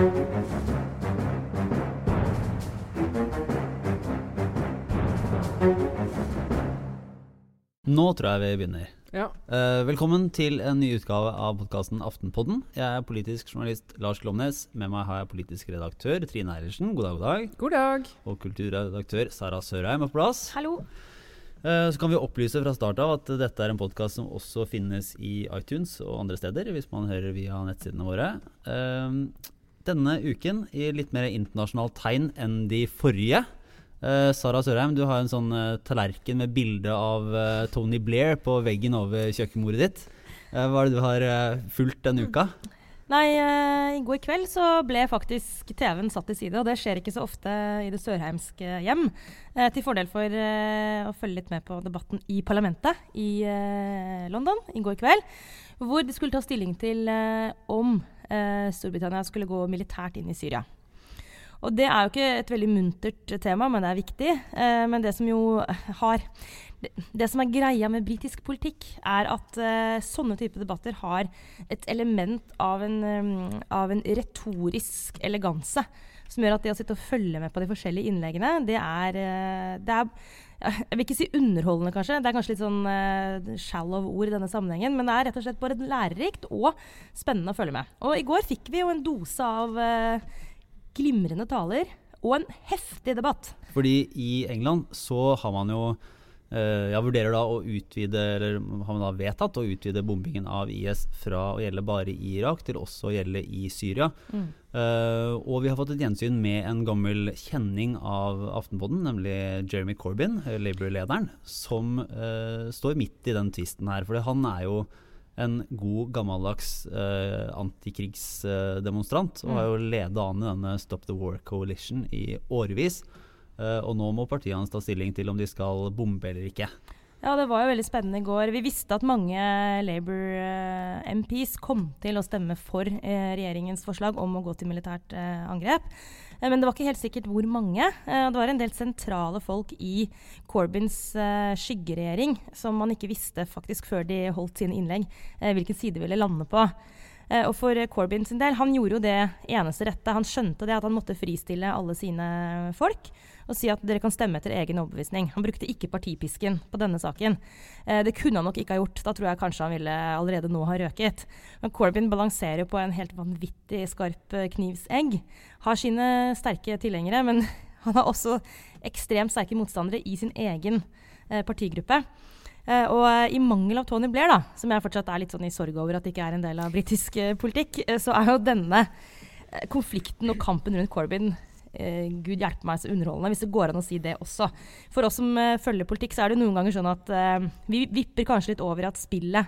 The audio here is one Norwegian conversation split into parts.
Nå tror jeg vi begynner. Ja. Eh, velkommen til en ny utgave av podkasten Aftenpodden. Jeg er politisk journalist Lars Glomnes. Med meg har jeg politisk redaktør Trine Eilertsen. God dag, god dag. God dag. Og kulturredaktør Sara Sørheim er på plass. Hallo. Eh, så kan vi opplyse fra start av at dette er en podkast som også finnes i iTunes og andre steder, hvis man hører via nettsidene våre. Eh, denne uken i litt mer internasjonalt tegn enn de forrige. Uh, Sara Sørheim, du har en sånn uh, tallerken med bilde av uh, Tony Blair på veggen over kjøkkenbordet ditt. hva er det du har fulgt denne uka? Nei, I går kveld så ble faktisk TV-en satt til side, og det skjer ikke så ofte i det sørheimske hjem. til fordel for å følge litt med på debatten i parlamentet i London i går kveld. Hvor de skulle ta stilling til om Storbritannia skulle gå militært inn i Syria. Og det er jo ikke et veldig muntert tema, men det er viktig. Eh, men det som jo har det, det som er greia med britisk politikk, er at eh, sånne typer debatter har et element av en, um, av en, retorisk eleganse. Som gjør at det å sitte og følge med på de forskjellige innleggene, det er, uh, det er jeg vil ikke si underholdende, kanskje. Det er kanskje litt sånn uh, shallow ord i denne sammenhengen. Men det er rett og slett bare lærerikt og spennende å følge med. Og i går fikk vi jo en dose av uh, glimrende taler og en heftig debatt. Fordi i England så har man jo jeg vurderer da å utvide, eller har man da vedtatt å utvide bombingen av IS fra å gjelde bare i Irak til også å gjelde i Syria. Mm. Uh, og vi har fått et gjensyn med en gammel kjenning av Aftenposten, nemlig Jeremy Corbyn, Labour-lederen, som uh, står midt i den tvisten her. For han er jo en god, gammeldags uh, antikrigsdemonstrant. og har jo ledet an i denne Stop the War Coalition i årevis. Uh, og nå må partiene ta stilling til om de skal bombe eller ikke. Ja, det var jo veldig spennende i går. Vi visste at mange Labour uh, MPs kom til å stemme for regjeringens forslag om å gå til militært angrep. men det var ikke helt sikkert hvor mange. det var en del sentrale folk i Corbyns skyggeregjering som man ikke visste faktisk før de holdt sine innlegg, hvilken side de ville lande på. Eh, og for Corbyn sin del, han gjorde jo det eneste rette. Han skjønte det at han måtte fristille alle sine folk og si at dere kan stemme etter egen overbevisning. Han brukte ikke partipisken på denne saken. Eh, det kunne han nok ikke ha gjort. Da tror jeg kanskje han ville allerede nå ha røket. Men Corbyn balanserer på en helt vanvittig skarp eh, knivsegg. Har sine sterke tilhengere, men han har også ekstremt sterke motstandere i sin egen eh, partigruppe. Uh, og uh, i mangel av Tony Blair, da, som jeg fortsatt er litt sånn i sorg over at det ikke er en del av britisk uh, politikk, så er jo denne konflikten og kampen rundt Corbyn Gud hjelpe meg så underholdende, hvis det går an å si det også. For oss som følger politikk, så er det noen ganger sånn at vi vipper kanskje litt over i at spillet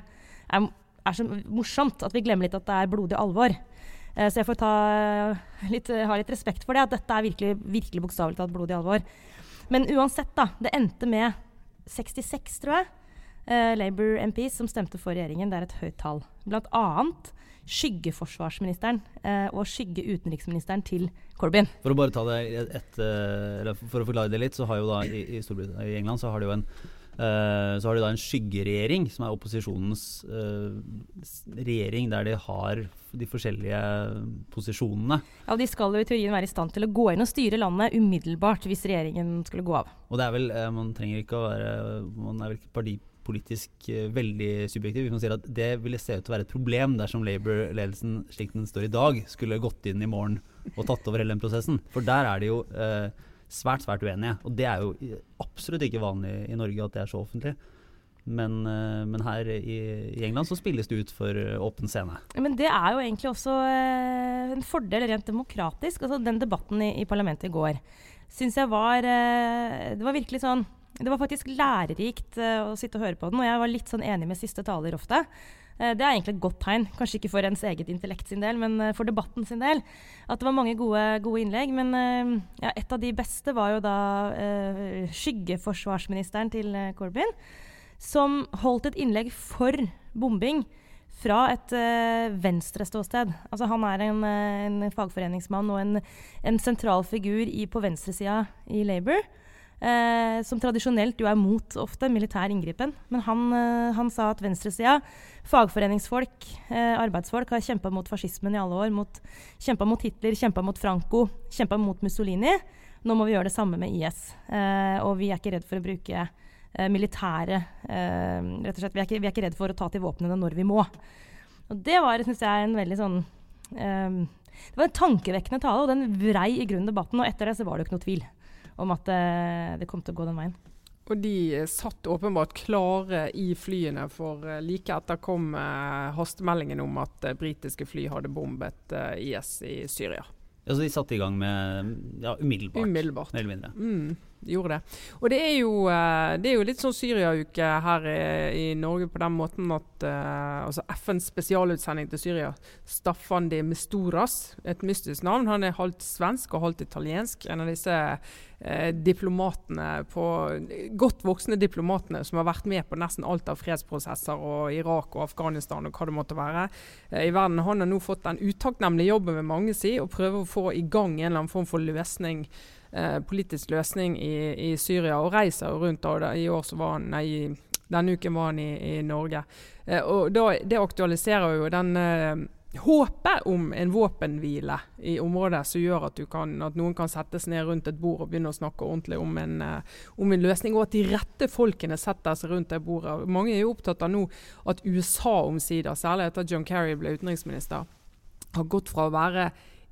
er, er, så morsomt at vi glemmer litt at det er blodig alvor. så jeg får litt, ha litt respekt for det, at dette er virkelig, virkelig bokstavelig talt blodig alvor. Men uansett, da. Det endte med 66, tror jeg Labour MPs som stemte for regjeringen. Det er et høyt tall. Blant annet skyggeforsvarsministeren eh, og skyggeutenriksministeren til Corbyn. For å bare ta det et, eller for å forklare det litt, så har jo da i, i, i England så har de jo en Uh, så har de da en skyggeregjering, som er opposisjonens uh, regjering, der de har de forskjellige posisjonene. Ja, De skal jo i teorien være i stand til å gå inn og styre landet umiddelbart hvis regjeringen skulle gå av. Og det er vel, uh, Man trenger ikke å være Man er vel ikke parti politisk uh, veldig subjektiv. Hvis man sier at Det ville se ut til å være et problem dersom Labour-ledelsen slik den står i dag, skulle gått inn i morgen og tatt over hele den prosessen. For der er det jo uh, svært, svært uenige. Og det er jo absolutt ikke vanlig i Norge at det er så offentlig. Men, uh, men her i, i, England så spilles det ut for åpen scene. Men det er jo egentlig også en fordel rent demokratisk. Altså Den debatten i, i parlamentet i går syns jeg var Det var virkelig sånn det var faktisk lærerikt uh, å sitte og høre på den, og jeg var litt sånn enig med siste taler ofte. Uh, det er egentlig et godt tegn, kanskje ikke for ens eget intellekt sin del, men uh, for debatten sin del. At det var mange gode, gode innlegg. Men ja, et av de beste var jo da skyggeforsvarsministeren til Corbyn, som holdt et innlegg for bombing fra et uh, venstreståsted. Altså, han er en, en, fagforeningsmann og en, en sentral figur i, på venstresida i Labour. Eh, som tradisjonelt jo er mot ofte militær inngripen. Men han, eh, han sa at venstresida, fagforeningsfolk, eh, arbeidsfolk, har kjempa mot fascismen i alle år. Mot, kjempa mot Hitler, kjempa mot Franco, kjempa mot Mussolini. Nå må vi gjøre det samme med IS. Eh, og vi er ikke redd for å bruke eh, militære rett og slett, vi er, ikke, vi er ikke redd for å ta til våpnene når vi må. Og det var syns jeg, en veldig sånn det var en tankevekkende tale, og den vrei i grunnen debatten. Og etter det så var det jo ikke noe tvil om at det kom til å gå den veien. Og de satt åpenbart klare i flyene, for uh, like etter kom uh, hastemeldingen om at britiske fly hadde bombet IS i Syria. Ja, Så de satte i gang med ja, umiddelbart? Umiddelbart. Mer eller mindre. Mm gjorde det. Og det er jo, eh, det er jo litt sånn Syria-uke her i, Norge på den måten at uh, altså FNs spesialutsending til Syria, Staffan de Mestoras, et mystisk navn, han er halvt svensk og halvt italiensk. En av disse uh, diplomatene på, godt voksne diplomatene som har vært med på nesten alt av fredsprosesser og Irak og Afghanistan og hva det måtte være uh, i verden. Han har nå fått den utakknemlige jobben med mange si, og prøver å få i gang en eller annen form for løsning eh, politisk løsning i, i, Syria, og reiser rundt. Og I år så var han, nei, denne uken var han i, i Norge. Eh, og da, Det aktualiserer jo den eh, håpet om en våpenhvile i området som gjør at, kan, at, noen kan settes ned rundt et bord og begynne å snakke ordentlig om en, uh, om en, løsning, og at de rette folkene setter seg rundt det bordet. Mange er jo opptatt av nå at USA omsider, særlig etter at John Kerry ble utenriksminister, har gått fra å være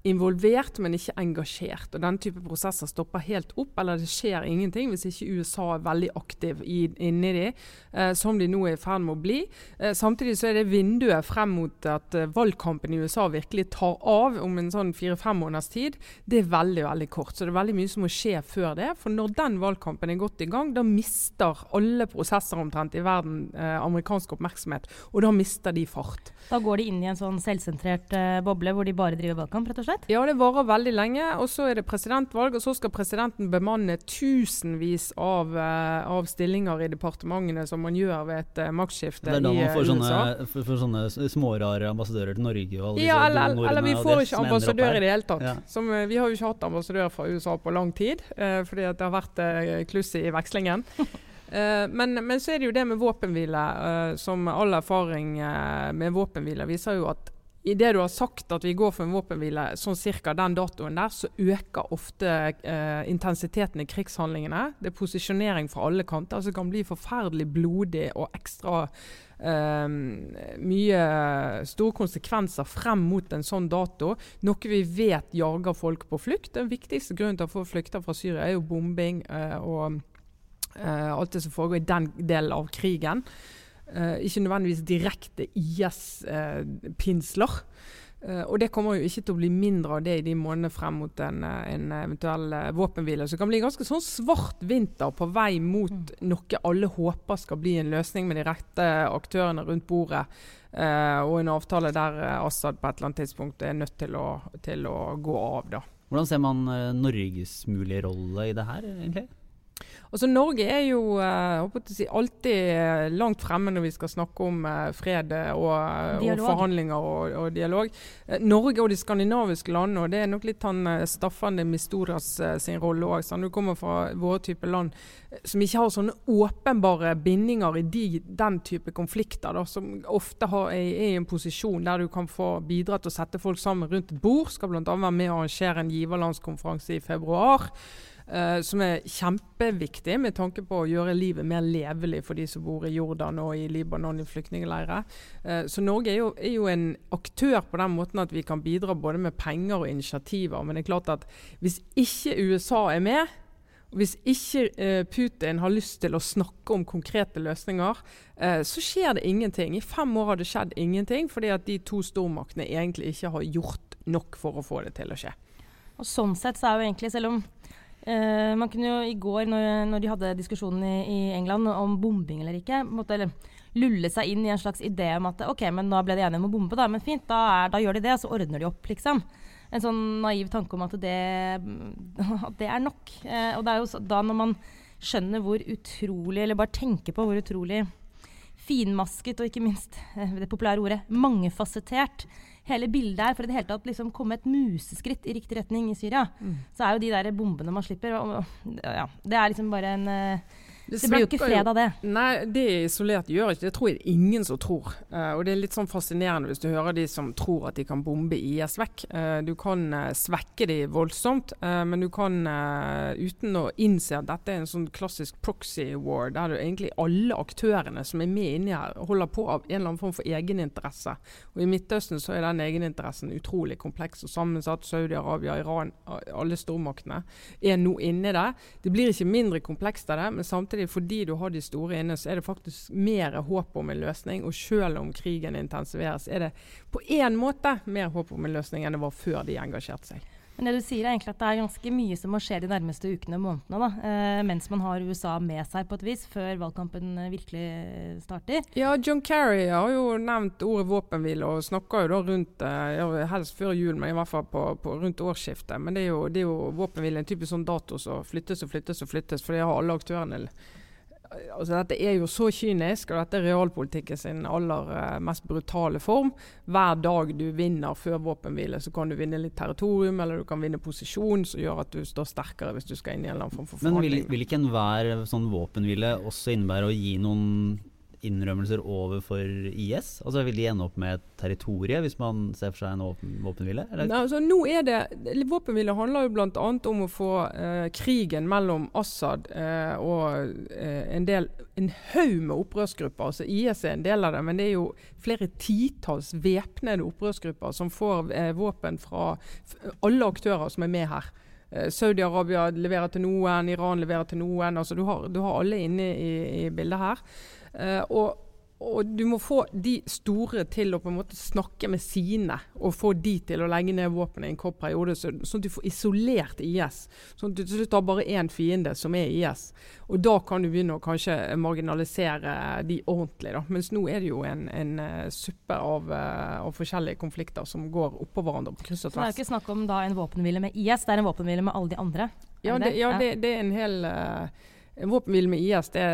involvert, men ikke engasjert. Og Den type prosesser stopper helt opp, eller det skjer ingenting hvis ikke USA er veldig aktiv i, inni de, eh, som de nå er i ferd med å bli. Eh, samtidig så er det vinduet frem mot at eh, valgkampen i USA virkelig tar av om en sånn fire-fem måneders tid, det er veldig veldig kort. Så det er veldig mye som må skje før det. For når den valgkampen er godt i gang, da mister alle prosesser omtrent i verden eh, amerikansk oppmerksomhet, og da mister de fart. Da går de inn i en sånn selvsentrert eh, boble hvor de bare driver valgkamp, rett og slett? Slett? Ja, det varer veldig lenge. Og så er det presidentvalg, og så skal presidenten bemanne tusenvis av, uh, av stillinger i departementene som man gjør ved et uh, maktskifte i USA. Det er da man får sånne, for, for sånne smårare ambassadører til Norge og alle ja, eller, eller, eller vi får ikke ambassadør i det hele tatt. Ja. Som, uh, vi har jo ikke hatt ambassadør fra USA på lang tid, fordi det har vært kluss i vekslingen. Uh, men, men, så er det jo det med våpenhvile, uh, som all erfaring uh, med våpenhvile viser jo at Idet du har sagt at vi går for en våpenhvile sånn cirka den datoen der, så øker ofte eh, intensiteten i krigshandlingene. Det er posisjonering fra alle kanter, som kan bli forferdelig blodig og ekstra eh, mye store konsekvenser frem mot en sånn dato. Noe vi vet jager folk på flukt. Den viktigste grunnen til å få flykte fra Syria er jo bombing eh, og eh, alt det som foregår i den delen av krigen. Uh, ikke nødvendigvis direkte IS-pinsler. Uh, uh, og det kommer jo ikke til å bli mindre av det i de månedene frem mot en, en eventuell våpenhvile. Så det kan bli ganske sånn svart vinter på vei mot mm. noe alle håper skal bli en løsning med de rette aktørene rundt bordet. og en avtale der Assad på et eller annet tidspunkt er nødt til å, til å gå av. da. Hvordan ser man Norges mulige rolle i det her, egentlig? Altså Norge er jo uh, si, alltid eh, langt fremme når vi skal snakke om uh, fred og, og, forhandlinger og, og dialog. Norge og de skandinaviske landene, og det er nok litt han Staffan de Mistoras sin rolle òg. Du kommer fra våre type land som ikke har sånne åpenbare bindinger i de, den type konflikter, da, som ofte har, er, i en posisjon der du kan få bidra til å sette folk sammen rundt et bord. Skal bl.a. være med å arrangere en giverlandskonferanse i februar. Uh, som er kjempeviktig med tanke på å gjøre livet mer levelig for de som bor i Jordan og i Libanon i flyktningleirer. Uh, så Norge er jo, er jo, en aktør på den måten at vi kan bidra både med penger og initiativer. Men det er klart at hvis ikke USA er med, hvis ikke uh, Putin har lyst til å snakke om konkrete løsninger, så skjer det ingenting. I fem år har det skjedd ingenting fordi at de to stormaktene egentlig ikke har gjort nok for å få det til å skje. Og Sånn sett så er jo egentlig, selv om Uh, man kunne jo i går, når, når de hadde diskusjonen i, i, England om bombing eller ikke, måtte lulle seg inn i en slags idé om at OK, men nå ble de enige om å bombe, da. Men fint, da, er, da, gjør de det, og så ordner de opp, liksom. En sånn naiv tanke om at det, at det er nok. Uh, og det er jo da når man skjønner hvor utrolig, eller bare tenker på hvor utrolig finmasket og ikke minst uh, det populære ordet mangefasettert hele bildet her, for i det hele tatt liksom komme et museskritt i riktig retning i Syria, mm. så er jo de der bombene man slipper ja, Det er liksom bare en uh, det, det blir jo ikke fred av det. Nei, det isolert gjør ikke det. tror jeg ingen som tror. Uh, og det er litt sånn fascinerende hvis du hører de som tror at de kan bombe IS vekk. Uh, du kan uh, svekke de voldsomt, men du kan uten å innse at dette er en sånn klassisk proxy war, der du egentlig alle aktørene som er med inni her, holder på av en eller annen form for egeninteresse. Og i Midtøsten så er den egeninteressen utrolig kompleks og sammensatt. Saudi-Arabia, Iran, alle stormaktene er nå inni det. Det blir ikke mindre komplekst av det, men samtidig samtidig, fordi du har de store inne, så er det faktisk mer håp om en løsning. Og selv om krigen intensiveres, er det på én måte mer håp om en løsning enn det var før de engasjerte seg. Men det du sier er egentlig at det er ganske mye som må skje de nærmeste ukene og månedene. Da, eh, mens man har USA med seg på et vis, før valgkampen eh, virkelig starter. Ja, John Kerry har jo nevnt ordet våpenhvile, og snakker jo da rundt eh, helst før jul, men i hvert fall på, på rundt årsskiftet. Men det er jo, det jo våpenhvile en typisk sånn dato som flyttes og flyttes og flyttes, for det har alle aktørene altså Dette er jo så kynisk, og dette er realpolitikken sin aller uh, mest brutale form. Hver dag du vinner før våpenhvile, så kan du vinne litt territorium, eller du kan vinne posisjon, som gjør at du står sterkere hvis du skal inn i en eller annen form for forhandling. Men vil, vil ikke enhver sånn våpenhvile også innebære å gi noen innrømmelser overfor IS? Altså Vil de ende opp med et territorium hvis man ser for seg en våpenhvile? Altså, nå er det, Våpenhvile handler jo bl.a. om å få eh, krigen mellom Assad eh, og eh, en del en haug med opprørsgrupper. altså IS er en del av det, men det er jo flere titalls væpnede opprørsgrupper som får eh, våpen fra alle aktører som er med her. Eh, Saudi-Arabia leverer til noen, Iran leverer til noen. altså Du har, du har alle inne i, i bildet her. Uh, og, og, du må få de store til å på en måte snakke med sine, og få de til å legge ned våpenet i en kort periode, så, sånn at du får isolert IS. Sånn at du til slutt har bare én fiende, som er IS. Og da kan du begynne å kanskje marginalisere de ordentlig. Da. Mens nå er det jo en, en uh, suppe av, uh, av, forskjellige konflikter som går oppå hverandre på kryss og tvers. Så det er ikke snakk om da en våpenhvile med IS, det er en våpenhvile med alle de andre? Ja, det, ja det, det, er en hel uh, en våpenhvile med IS det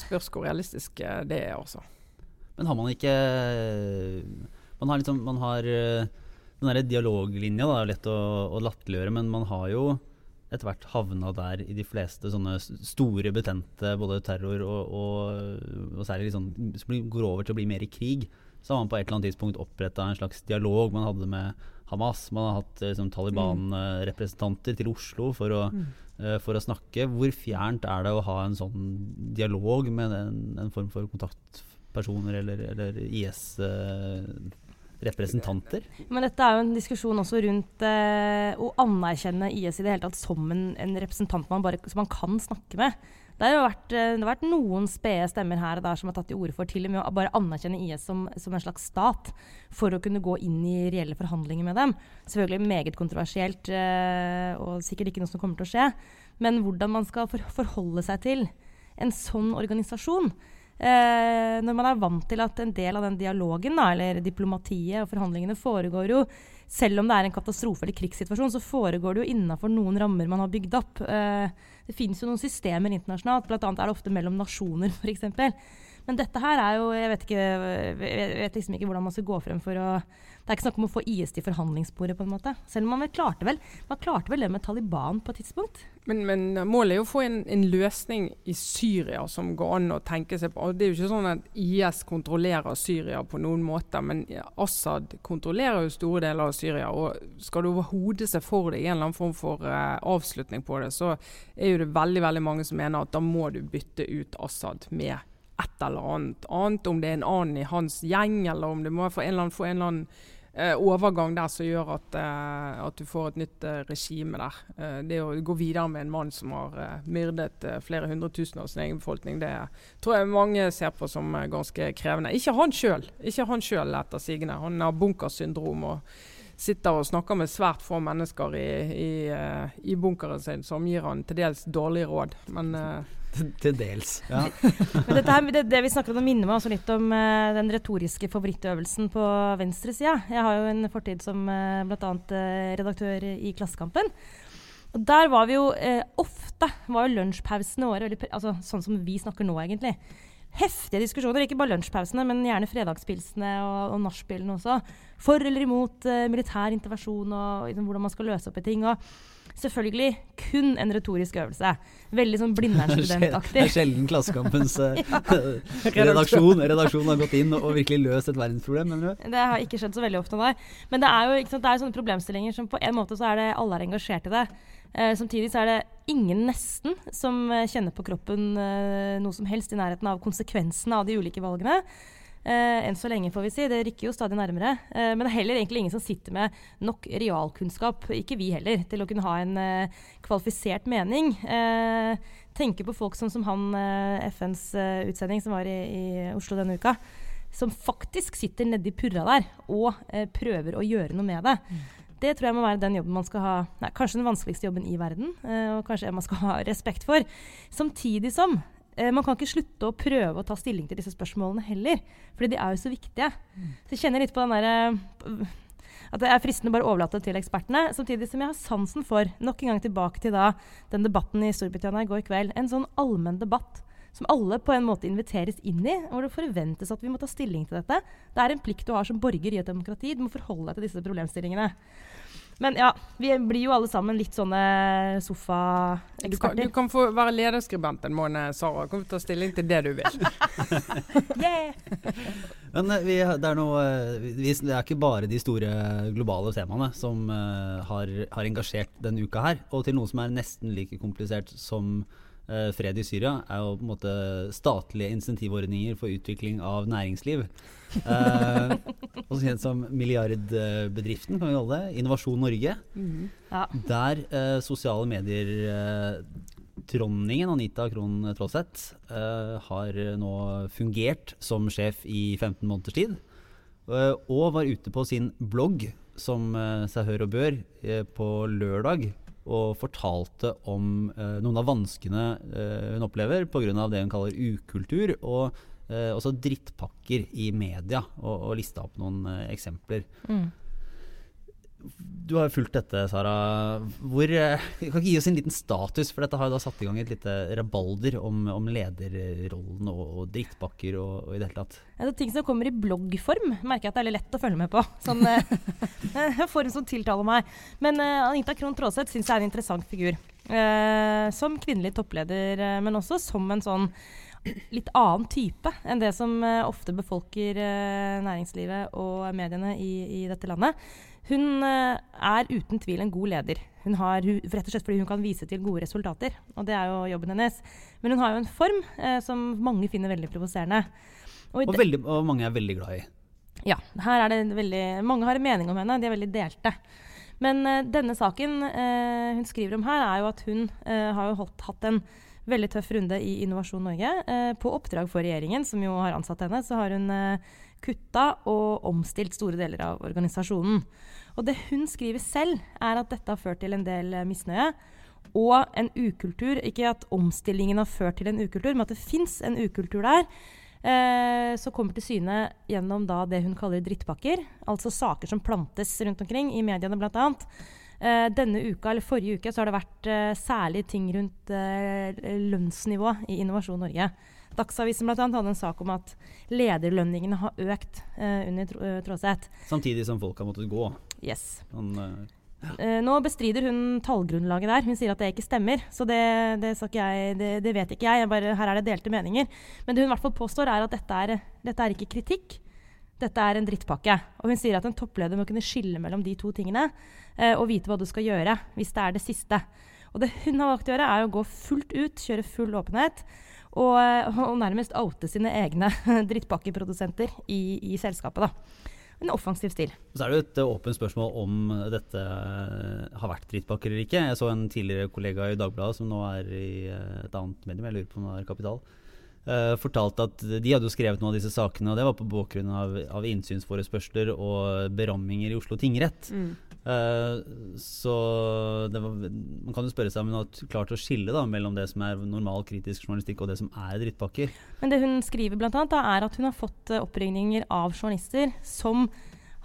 spørs hvor realistisk eh, det er. også. Men har man ikke Man har liksom man har eh, Den derre dialoglinja da, er lett å, å latterliggjøre, men man har jo etter hvert havna der i de fleste sånne store betente både terror og, og, og særlig liksom, som går over til å bli mer i krig. Så har man på et eller annet tidspunkt oppretta en slags dialog man hadde med Hamas. Man har hatt liksom, Taliban-representanter til Oslo for å, mm. uh, for å, snakke. Hvor fjernt er det å ha en sånn dialog med en, en form for kontaktpersoner eller, eller IS? Uh, representanter. Men dette er jo en diskusjon også rundt eh, å anerkjenne IS i det hele tatt som en, en representant man, bare, som man kan snakke med. Det har vært, eh, det har vært noen spede stemmer her og der som har tatt til orde for til og med å bare anerkjenne IS som, som, en slags stat, for å kunne gå inn i reelle forhandlinger med dem. Selvfølgelig meget kontroversielt eh, og sikkert ikke noe som kommer til å skje. Men hvordan man skal forholde seg til en sånn organisasjon. Eh, når man er vant til at en del av den dialogen, da, eller diplomatiet og forhandlingene foregår jo selv om det er en katastrofe eller krigssituasjon, så foregår det jo innafor noen rammer man har bygd opp. Eh, det finnes jo noen systemer internasjonalt, bl.a. er det ofte mellom nasjoner f.eks. Men dette her er jo Jeg vet, ikke, jeg vet liksom ikke hvordan man skal gå frem for å Det er ikke snakk om å få IS til forhandlingsbordet, på en måte. Selv om man vel klarte vel Man klarte vel det med Taliban på et tidspunkt? Men, men målet er jo å få en, en, løsning i Syria som går an å tenke seg på. Det er jo ikke sånn at IS kontrollerer Syria på noen måte, men Assad kontrollerer jo store deler av Syria. Og skal du overhodet se for deg en eller annen form for uh, avslutning på det, så er jo det veldig veldig mange som mener at da må du bytte ut Assad med et eller annet annet. Om det er en annen i hans gjeng, eller om du må få en eller annen, få en eller annen uh, overgang der som gjør at, uh, at du får et nytt uh, regime der. det å gå videre med en mann som har myrdet flere hundre tusen av sin egen befolkning, det tror jeg mange ser på som ganske krevende. Ikke han sjøl etter sigende. Han har bunkersyndrom. og sitter og snakker med svært få mennesker i, i, i bunkeren sin, som gir han til dels dårlige råd. Men uh, Til dels, ja. Men dette her, det, det, vi snakker om minner meg også litt om uh, den retoriske favorittøvelsen på venstresida. Jeg har jo en fortid som uh, bl.a. Uh, redaktør i Klassekampen. Og der var vi jo uh, ofte var jo lunsjpausene våre, altså, sånn som vi snakker nå, egentlig heftige diskusjoner, ikke bare lunsjpausene, men gjerne fredagspilsene og, og nachspielene også. For eller imot uh, militær intervensjon og liksom, hvordan man skal løse opp i ting. og Selvfølgelig kun en retorisk øvelse. Veldig sånn Blindern-studentaktig. Det er sjelden Klassekampens uh, redaksjon, redaksjon, har gått inn og, og virkelig løst et verdensproblem, mener du? Det har ikke skjedd så veldig ofte, nei. Men det er jo sant, det er sånne problemstillinger som på en måte så er det alle er engasjert i det. Eh, samtidig så er det ingen nesten som eh, kjenner på kroppen eh, noe som helst i nærheten av konsekvensene av de ulike valgene. Eh, enn så lenge, får vi si. Det rykker jo stadig nærmere. Eh, men det er heller egentlig ingen som sitter med nok realkunnskap, ikke vi heller, til å kunne ha en eh, kvalifisert mening. Eh, tenker på folk som, som han eh, FNs utsending som var i, i, Oslo denne uka. Som faktisk sitter nedi purra der og prøver å gjøre noe med det. Mm. Det tror jeg må være den jobben man skal ha nei, Kanskje den vanskeligste jobben i verden, og kanskje en man skal ha respekt for. Samtidig som Eh, man kan ikke slutte å prøve å ta stilling til disse spørsmålene heller. Fordi de er jo så viktige. Mm. Så jeg kjenner litt på den derre eh, at det er fristende å bare overlate det til ekspertene. Samtidig som jeg har sansen for, nok en gang tilbake til da, den debatten i Storbritannia i går kveld, en sånn allmenn debatt som alle på en måte inviteres inn i, hvor det forventes at vi må ta stilling til dette. Det er en plikt du har som borger i et demokrati. Du må forholde deg til disse problemstillingene. Men ja, vi blir jo alle sammen litt sånne sofaeksperter. Du, kan, du kan få være lederskribent en måned, Sara. Kan få ta stilling til det du vil. yeah! Men eh, vi, det, er noe, eh, vi, det er ikke bare de store globale temaene som uh, har, har, engasjert denne uka her. Og til noe som er nesten like komplisert som fred i Syria, er jo på en måte statlige insentivordninger for utvikling av næringsliv. Uh, også kjent som milliardbedriften, kan vi kalle det. Innovasjon Norge. Mm. Ja. Der uh, sosiale medier-dronningen uh, Anita Krohn Traaseth har nå fungert som sjef i 15 måneders tid. og var ute på sin blogg, som seg hør og bør, på lørdag og fortalte om noen av vanskene hun opplever pga. det hun kaller ukultur. og eh, også drittpakker i media, og, og lista opp noen eh, eksempler. Mm. Du har jo fulgt dette, Sara. Hvor, eh, kan ikke gi oss en liten status, for dette har jo da satt i gang et lite rabalder om, om lederrollen og, og drittpakker og, og, i det hele tatt. Ja, det er ting som kommer i bloggform, merker jeg at det er lett å følge med på. Sånn form som tiltaler meg. Men uh, Anita Krohn Traaseth syns jeg er en interessant figur. Uh, som kvinnelig toppleder, uh, men også som en sånn litt annen type enn det som ofte befolker næringslivet og mediene i, i dette landet. Hun uh, er uten tvil en god leder. Hun har, rett og slett fordi hun kan vise til gode resultater. Og det er jo jobben hennes. Men hun har jo en form som mange finner veldig provoserende. Og, og, veldig, og, mange er veldig glad i. Ja. her er det veldig, Mange har en mening om henne. De er veldig delte. Men denne saken hun skriver om her, er jo at hun har jo holdt, hatt en veldig tøff runde i Innovasjon Norge. Eh, på oppdrag for regjeringen, som jo har ansatt henne, så har hun eh, kutta og omstilt store deler av organisasjonen. Og det hun skriver selv, er at dette har ført til en del eh, misnøye. Og en ukultur. Ikke at omstillingen har ført til en ukultur, men at det fins en ukultur der. Eh, som kommer til syne gjennom da det hun kaller drittpakker. Altså saker som plantes rundt omkring, i mediene bl.a. Eh, denne uka, eller Forrige uke så har det vært eh, særlig ting rundt eh, lønnsnivå i Innovasjon Norge. Dagsavisen blant annet hadde en sak om at lederlønningene har økt under tr Tråseth. Samtidig som folk har måttet gå. Yes. Han, nå bestrider hun tallgrunnlaget der. Hun sier at det ikke stemmer. Så det, det, jeg, det, det vet ikke jeg. Bare, her er det delte meninger. Men det hun i hvert fall påstår, er at dette er, dette er ikke kritikk. Dette er en drittpakke. Og hun sier at en toppleder må kunne skille mellom de to tingene eh, og vite hva du skal gjøre hvis det er det siste. Og det hun har valgt å gjøre, er å gå fullt ut, kjøre full åpenhet. Og, eh, og nærmest oute sine egne drittpakkeprodusenter i, i selskapet. da. En offensiv stil. Så er det et åpent spørsmål om dette har vært drittpakker eller ikke. Jeg så en tidligere kollega i Dagbladet som nå er i et annet medium, jeg lurer på om det er Kapital uh, fortalte at de hadde jo skrevet noen av disse sakene, og det var på bakgrunn av, av innsynsforespørsler og beramminger i Oslo tingrett. Mm. Uh, så var, man kan jo spørre seg om hun har klart å skille da, mellom det som er normal kritisk journalistikk og det som er drittpakker. Men det hun skriver blant annet, da, er at hun har fått uh, oppringninger av journalister som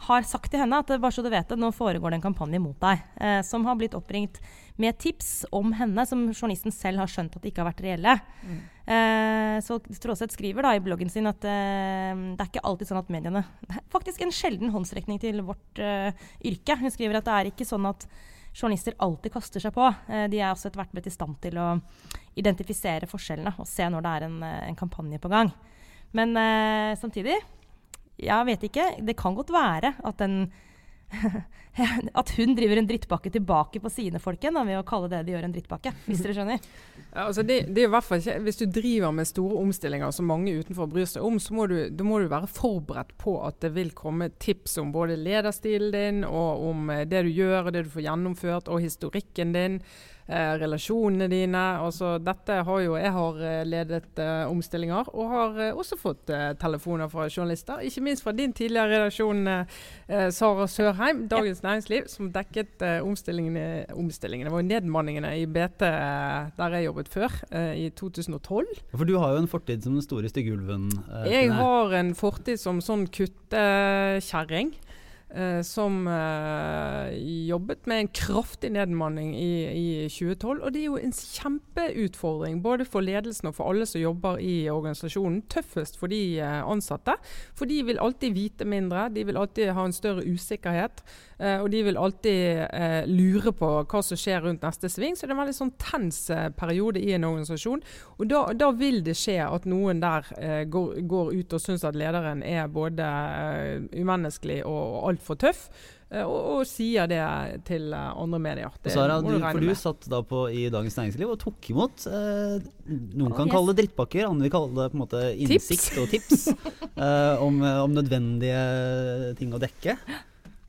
har sagt til henne at bare så du vet det, nå foregår det en kampanje mot deg. Eh, som har blitt oppringt med tips om henne, som journalisten selv har skjønt at det ikke har vært reelle. Mm. Eh, så Tråseth skriver da i bloggen sin at eh, det er ikke alltid sånn at mediene det er Faktisk en sjelden håndsrekning til vårt eh, yrke. Hun skriver at det er ikke sånn at journalister alltid kaster seg på. De er også etter hvert blitt i stand til å identifisere forskjellene og se når det er en, en kampanje på gang. Men samtidig, jeg vet ikke. Det kan godt være at den at hun driver en drittpakke tilbake på sine folk igjen ved å kalle det de gjør en drittpakke. Hvis dere skjønner? Ja, altså det, det, er hvert fall ikke, Hvis du driver med store omstillinger som mange utenfor bryr seg om, så må du, må du være forberedt på at det vil komme tips om både lederstilen din, og om eh, det du gjør og det du får gjennomført, og historikken din eh, relasjonene dine. Altså, dette har jo, jeg har eh, ledet eh, omstillinger, og har eh, også fått eh, telefoner fra journalister. Ikke minst fra din tidligere redaksjon, eh, Sara Sørheim, Dagens ja. Næringsliv, som dekket omstillingene, omstillingene, var var nedmanningene i BT der jeg jobbet før, i 2012. For du har jo en fortid som den store stygge ulven. jeg har en fortid som sånn kuttekjerring. Uh, som uh, jobbet med en kraftig nedbemanning i, i, 2012. Og det er jo en kjempeutfordring både for ledelsen og for alle som jobber i organisasjonen. Tøffest for de uh, ansatte. For de vil alltid vite mindre, de vil alltid ha en større usikkerhet. Uh, og de vil alltid eh, lure på hva som skjer rundt neste sving. Så det er en veldig sånn tens uh, periode i en organisasjon. Og da, da, vil det skje at noen der går, går, ut og syns at lederen er både umenneskelig og, og altfor tøff. Og, og, sier det til andre medier. Det Sara, du, for du satt da på, i Dagens Næringsliv og tok imot Noen kan yes. kalle det drittpakker, andre vil kalle det på en måte innsikt tips. og tips om, om nødvendige ting å dekke.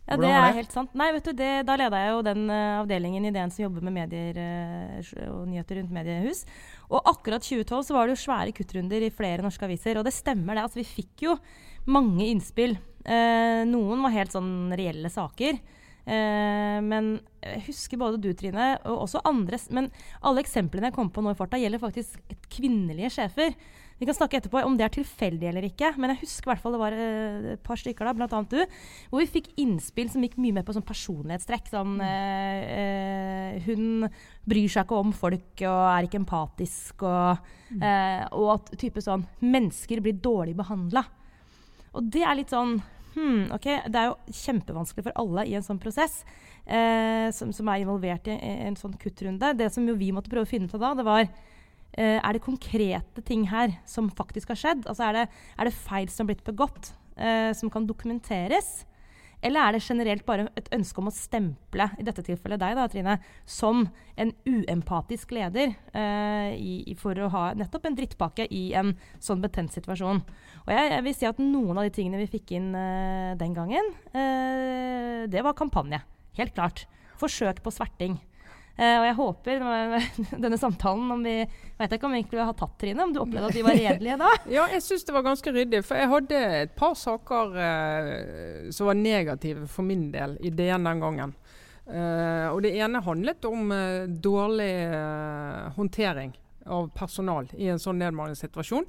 Ja, det er helt sant. Nei, vet du, det, Da leda jeg jo den uh, avdelingen i DN som jobber med medier uh, og nyheter rundt mediehus. Og akkurat 2012 så var det jo svære kuttrunder i flere norske aviser. Og det stemmer det. Altså, vi fikk jo mange innspill. Uh, noen var helt sånn reelle saker. men jeg husker både du, Trine, og også andre Men alle eksemplene jeg kom på nå i farta, gjelder faktisk kvinnelige sjefer. Vi kan snakke etterpå om det er tilfeldig eller ikke, men jeg husker i hvert fall det var eh, et par stykker da, bl.a. du, hvor vi fikk innspill som gikk mye mer på sånn personlighetstrekk. Sånn eh, Hun bryr seg ikke om folk og er ikke empatisk, og, eh, og at type sånn Mennesker blir dårlig behandla. Og det er litt sånn hmm, okay. Det er jo kjempevanskelig for alle i en sånn prosess. Eh, som, som, er involvert i en sånn kuttrunde. Det som jo vi måtte prøve å finne ut av da, det var Uh, er det konkrete ting her som faktisk har skjedd? Altså er, det, er det feil som har blitt begått, uh, som kan dokumenteres? Eller er det generelt bare et ønske om å stemple, i dette tilfellet deg, da, Trine, som en uempatisk leder uh, i, for å ha nettopp en drittpakke i en sånn betent situasjon? Og jeg, jeg, vil si at noen av de tingene vi fikk inn den gangen, det var kampanje. Helt klart. Forsøk på sverting. Uh, og jeg håper denne samtalen om vi vet ikke om vi egentlig har tatt Trine, om du opplevde at vi var redelige da? ja, jeg syns det var ganske ryddig. For jeg hadde et par saker uh, som var negative for min del i DN den gangen. Uh, og det ene handlet om dårlig håndtering av personal i en sånn nedbemanningssituasjon.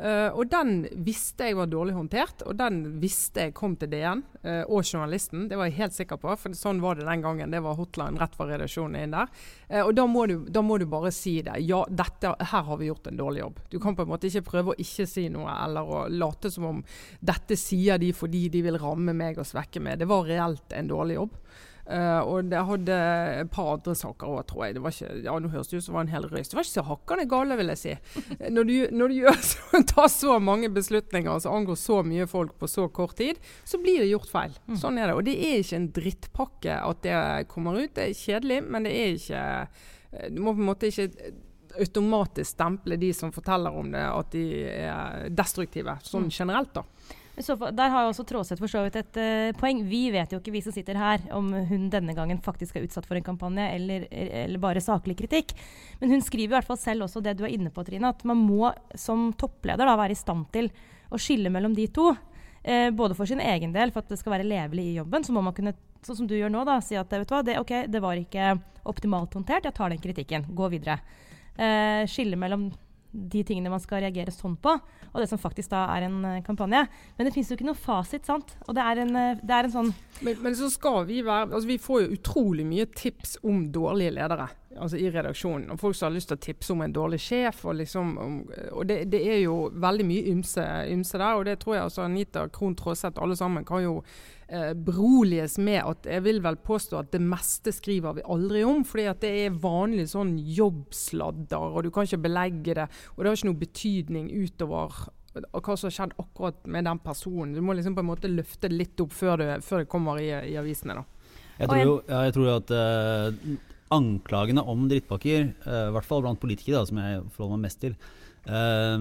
Uh, og den visste jeg var dårlig håndtert, og den visste jeg kom til DN uh, og journalisten. Det var jeg helt sikker på, for sånn var det den gangen. Det var hotline rett fra redaksjonen inn der. Uh, og da må, du, da må, du, bare si det. Ja, dette, her har vi gjort en dårlig jobb. Du kan på en måte ikke prøve å ikke si noe, eller å late som om dette sier de fordi de vil ramme meg og svekke meg. Det var reelt en dårlig jobb. Uh, og det hadde et par andre saker òg, tror jeg. Det var ikke, ja, Nå høres det ut som det var en hel røys. Det var ikke så hakkende gale, vil jeg si. Når du, når du gjør så, tar så mange beslutninger som angår så mye folk på så kort tid, så blir det gjort feil. Mm. Sånn er det. Og det er ikke en drittpakke at det kommer ut. Det er kjedelig, men det er ikke eh, Du må på en måte ikke automatisk stemple de som forteller om det, at de er destruktive. Sånn mm. generelt, da. Fall, der har jo også Tråseth for så vidt et uh, poeng. Vi vet jo ikke, vi som sitter her, om hun denne gangen faktisk er utsatt for en kampanje eller, eller, bare saklig kritikk. Men hun skriver i hvert fall selv også det du er inne på, Trine, at man må som toppleder da, være i stand til å skille mellom de to. Eh, både for sin egen del, for at det skal være levelig i jobben, så må man kunne sånn som du gjør nå, da, si at vet du hva, det, okay, det var ikke optimalt håndtert, jeg tar den kritikken, gå videre. Eh, skille mellom de tingene man skal reagere sånn på, og det som faktisk da er en uh, kampanje. Men det fins jo ikke noe fasit, sant. Og det er en, uh, det er en sånn men, men, så skal vi være Altså vi får jo utrolig mye tips om dårlige ledere. Altså i redaksjonen. Og folk som har lyst til å tipse om en dårlig sjef. Og, liksom, og det, det, er jo veldig mye ymse, ymse, der. Og det tror jeg altså Anita Krohn Traaseth alle sammen kan jo eh, beroliges med at jeg vil vel påstå at det meste skriver vi aldri om. fordi at det er vanlig sånn jobbsladder, og du kan ikke belegge det. Og det har ikke noe betydning utover og hva som har skjedd akkurat med den personen. Du må liksom på en måte løfte det litt opp før det, før det kommer i, i avisene. da. Jeg tror jo ja, jeg tror at uh, anklagene om drittpakker, uh, i hvert fall blant politikere, da, som jeg forholder meg mest til uh,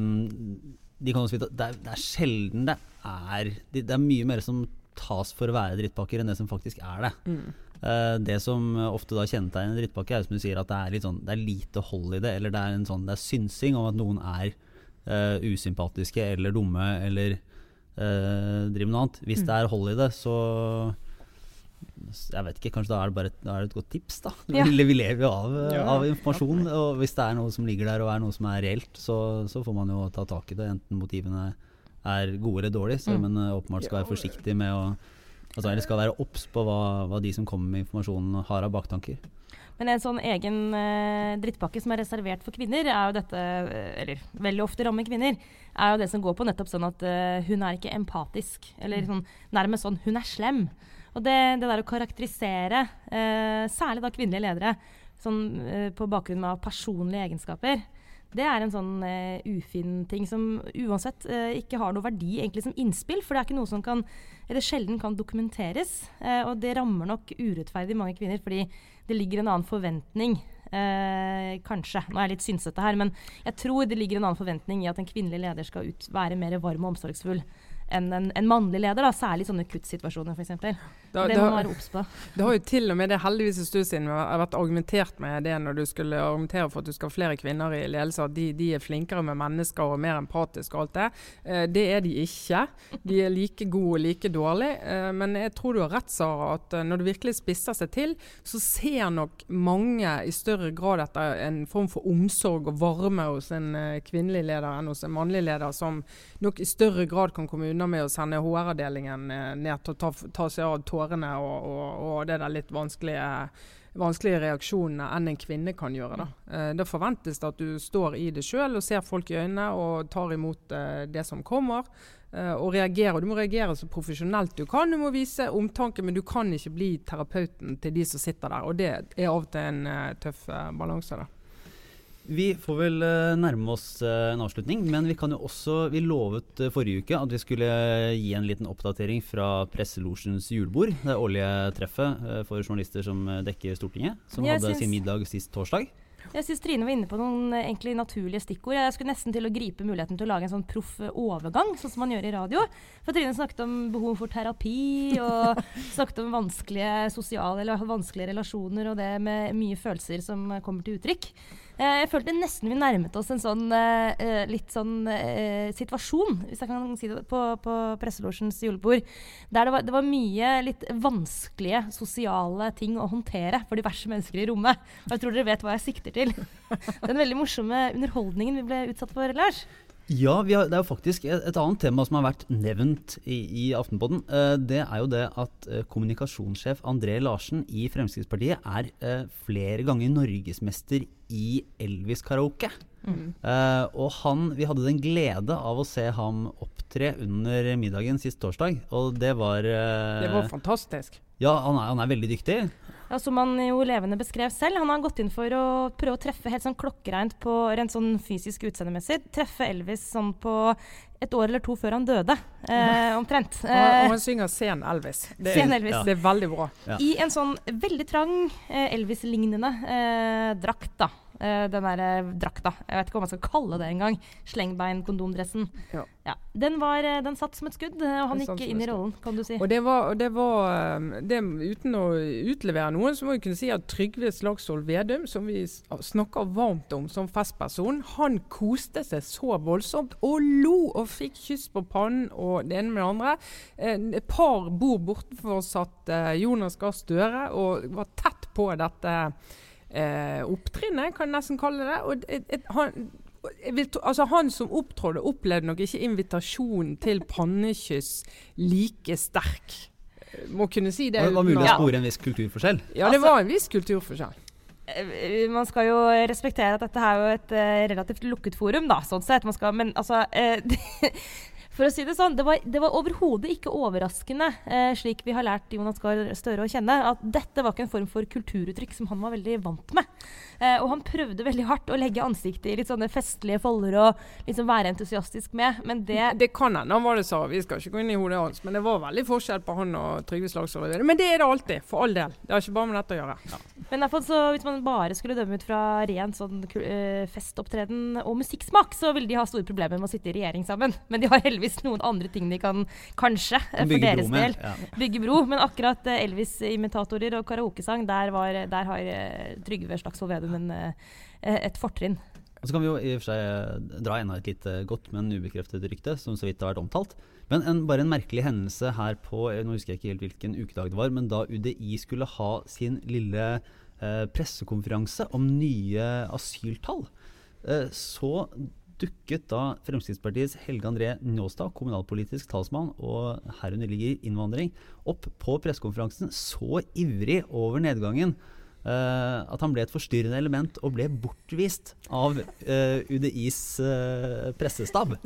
de kan også vite at det er, det er sjelden det er det, det er mye mer som tas for å være drittpakker, enn det som faktisk er det. Mm. Uh, det som ofte da kjennetegner en drittpakke, er som du sier at det er, litt sånn, det er lite hold i det. Eller det er en sånn, det er synsing om at noen er uh, usympatiske eller dumme eller uh, driver med noe annet. Hvis mm. det er hold i det, så jeg vet ikke, Kanskje da er det bare et, er det et godt tips. da. Ja. Vi, lever jo av, ja. av, informasjon. og Hvis det er noe som ligger der og er noe som er reelt, så, så får man jo ta tak i det. Enten motivene er gode eller dårlige. Selv om mm. en åpenbart skal være forsiktig med å altså, Eller skal være obs på hva, hva, de som kommer med informasjonen, har av baktanker. Men en sånn egen eh, drittpakke som er reservert for kvinner, er jo dette, eller veldig ofte rammer kvinner, er jo det som går på nettopp sånn at eh, hun er ikke empatisk. Eller mm. sånn, nærmest sånn hun er slem. Og det, det der å karakterisere, eh, særlig da kvinnelige ledere, sånn, eh, på bakgrunn av personlige egenskaper, det er en sånn uh, ufin ting som uansett uh, ikke har noe verdi egentlig som innspill. For det er ikke noe som kan, eller sjelden kan dokumenteres. Uh, og det rammer nok urettferdig mange kvinner, fordi det ligger en annen forventning. kanskje. Nå er jeg litt synsete her, men jeg tror det ligger en annen forventning i at en kvinnelig leder skal ut, være mer varm og omsorgsfull enn en, en, mannlig leder. Da, særlig i sånne kuttsituasjoner f.eks. Det, det må man være obs på. Det har jo til og med det heldigvis en stund siden har vært argumentert med det når du skulle argumentere for at du skal ha flere kvinner i ledelse, at de, de, er flinkere med mennesker og mer empatiske og alt det. Eh, det er de ikke. De er like gode og like dårlige. Eh, men jeg tror du har rett, Sara, at eh, når det virkelig spisser seg til, så ser nok mange i større grad etter en form for omsorg og varme hos en kvinnelig leder enn hos en mannlig leder, som nok i større grad kan komme unna med å sende HR-avdelingen eh, ned til å ta, ta seg av tårene og, og, og det der litt vanskelige, vanskelige reaksjonene enn en kvinne kan gjøre. Da. Eh, det forventes at du står i det sjøl og ser folk i øynene og tar imot eh, det som kommer. Og reagerer. Du må reagere så profesjonelt du kan. Du må vise omtanke, men du kan ikke bli terapeuten til de som sitter der. Og det er av og til en tøff balanse. da. Vi får vel uh, nærme oss uh, en avslutning, men vi kan jo også Vi lovet uh, forrige uke at vi skulle gi en liten oppdatering fra Presselosjens julebord. Det årlige treffet for journalister som dekker Stortinget. Som Jeg hadde sin middag sist torsdag. Jeg syns Trine var inne på noen egentlig naturlige stikkord. Jeg skulle nesten til å gripe muligheten til å lage en sånn proff overgang, sånn som man gjør i radio. For Trine snakket om behov for terapi, og snakket om vanskelige sosiale eller vanskelige relasjoner og det med mye følelser som kommer til uttrykk. Eh, jeg følte nesten vi nærmet oss en sånn uh, litt sånn situasjon, hvis jeg kan si det, på, på Presselosjens julebord. Der det var, det var, mye litt vanskelige sosiale ting å håndtere for diverse mennesker i rommet. Og jeg tror dere vet hva jeg sikter til. Den veldig morsomme underholdningen vi ble utsatt for, Lars. Ja, har, det er jo faktisk et, et, annet tema som har vært nevnt i, i Aftenpodden. Uh, det er jo det at uh, kommunikasjonssjef André Larsen i Fremskrittspartiet er uh, flere ganger norgesmester i Elvis-karaoke. Mm. og han, vi hadde den glede av å se ham opptre under middagen sist torsdag, og det var Det var fantastisk. Ja, han er, han er veldig dyktig. Ja, som han jo levende beskrev selv. Han har gått inn for å prøve å treffe helt sånn klokkereint på rent sånn fysisk utseendemessig. Treffe Elvis sånn på et år eller to før han døde, eh, omtrent. og, og, han synger Sen Elvis. Det, sen Elvis. Ja. det er veldig bra. Ja. I en sånn veldig trang eh, Elvis-lignende eh, drakt, da. Uh, den der uh, drakta. Jeg vet ikke hva man skal kalle det engang. Slengbein-kondomdressen. Ja. ja. Den, var, uh, den satt som et skudd, og han gikk inn i rollen, kan du si. Og det var, det var det, Uten å utlevere noen, så må vi kunne si at Trygve Slagsvold Vedum, som vi snakker varmt om som festperson, han koste seg så voldsomt og lo og fikk kyss på pannen og det ene med det andre. Et par bord bortenfor satt Jonas Gahr Støre og var tett på dette eh, opptrinnet, kan jeg nesten kalle det. Og et, et, han, vil, altså han som opptrådte, opplevde nok ikke invitasjonen til pannekyss like sterk. Må kunne si det. Det var mulig å spore en viss kulturforskjell? Ja, det var en viss kulturforskjell. eh, man skal jo respektere at dette er jo et uh, relativt lukket forum, da, sånn sett. Skal, men altså uh, For å si det sånn, det var, det var overhodet ikke overraskende, eh, slik vi har lært Jonas Gahr Støre å kjenne, at dette var ikke en form for kulturuttrykk som han var veldig vant med. Eh, og han prøvde veldig hardt å legge ansiktet i litt sånne festlige folder og liksom være entusiastisk med, men det Det kan hende han var det, sa vi. skal ikke gå inn i hodet hans, men det var veldig forskjell på han og Trygve Slagsvold. Men det er det alltid, for all del. Det har ikke bare med dette å gjøre. Ja. Men derfor, så, hvis man bare skulle dømme ut fra ren sånn, uh, festopptreden og musikksmak, så ville de ha store problemer med å sitte i regjering sammen. Men de har heldigvis heldigvis noen andre ting de kan kanskje, kan for deres del, ja. bygge bro. Men akkurat uh, Elvis-imitatorer og karaokesang, der, var, der har uh, Trygve Slagsvold Vedum et fortrinn. Så kan vi jo i og for seg dra enda et litt godt, men ubekreftet rykte, som så vidt har vært omtalt. Men en, bare en merkelig hendelse her på Nå husker jeg ikke helt hvilken ukedag det var, men da UDI skulle ha sin lille eh, pressekonferanse om nye asyltall, eh, så dukket da Fremskrittspartiets Helge André Njåstad, kommunalpolitisk talsmann og herunder ligger innvandring, opp på pressekonferansen så ivrig over nedgangen Uh, at han ble et forstyrrende element og ble bortvist av uh, eh, UDIs uh, eh, pressestab.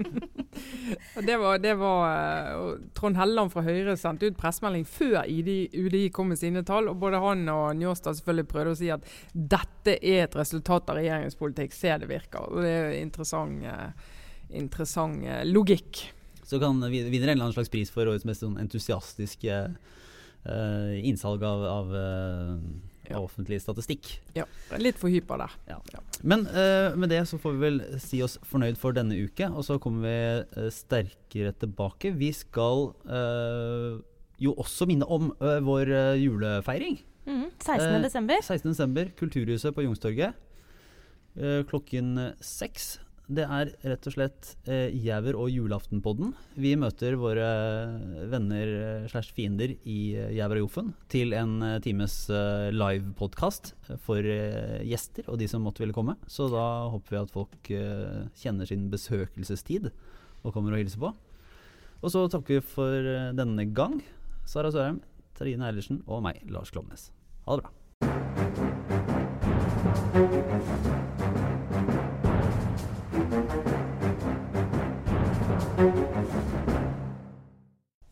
det var, det var Trond Helleland fra Høyre sendte ut pressemelding før UDI kom med sine tall. og Både han og Njåstad selvfølgelig prøvde å si at dette er et resultat av regjeringens politikk. Se det virker. og Det er interessant, interessant logikk. Så kan vinner en eller annen slags pris for årets mest sånn entusiastiske innsalg av, av ja. offentlig statistikk. Ja, litt for hyper der. Ja. Ja. Men uh, med det så får vi vel si oss fornøyd for denne uke, og så kommer vi uh, sterkere tilbake. Vi skal uh, jo også minne om vår julefeiring. Mm, 16. desember. 16. desember, Kulturhuset på Youngstorget. klokken seks. Det er rett og slett eh, Jæver og julaftenpodden. Vi møter våre venner eh, slash fiender i eh, Jæver og Joffen til en eh, times eh, livepodkast for eh, gjester og de som måtte ville komme. Så da håper vi at folk eh, kjenner sin besøkelsestid og kommer og hilser på. Og så takker vi for denne gang. Sara Sørheim, Trine Eilertsen og meg, Lars Klomnes. Ha det bra.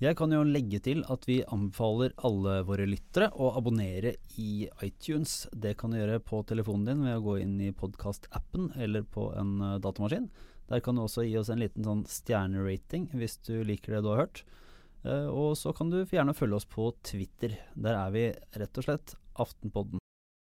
Jeg kan jo legge til at vi anbefaler alle våre lyttere å abonnere i iTunes. Det kan du gjøre på telefonen din ved å gå inn i podkast-appen eller på en eh, datamaskin. Der kan du også gi oss en liten sånn stjernerating hvis du liker det du har hørt. Uh, og så kan du gjerne følge oss på Twitter. Der er vi rett og slett Aftenpodden.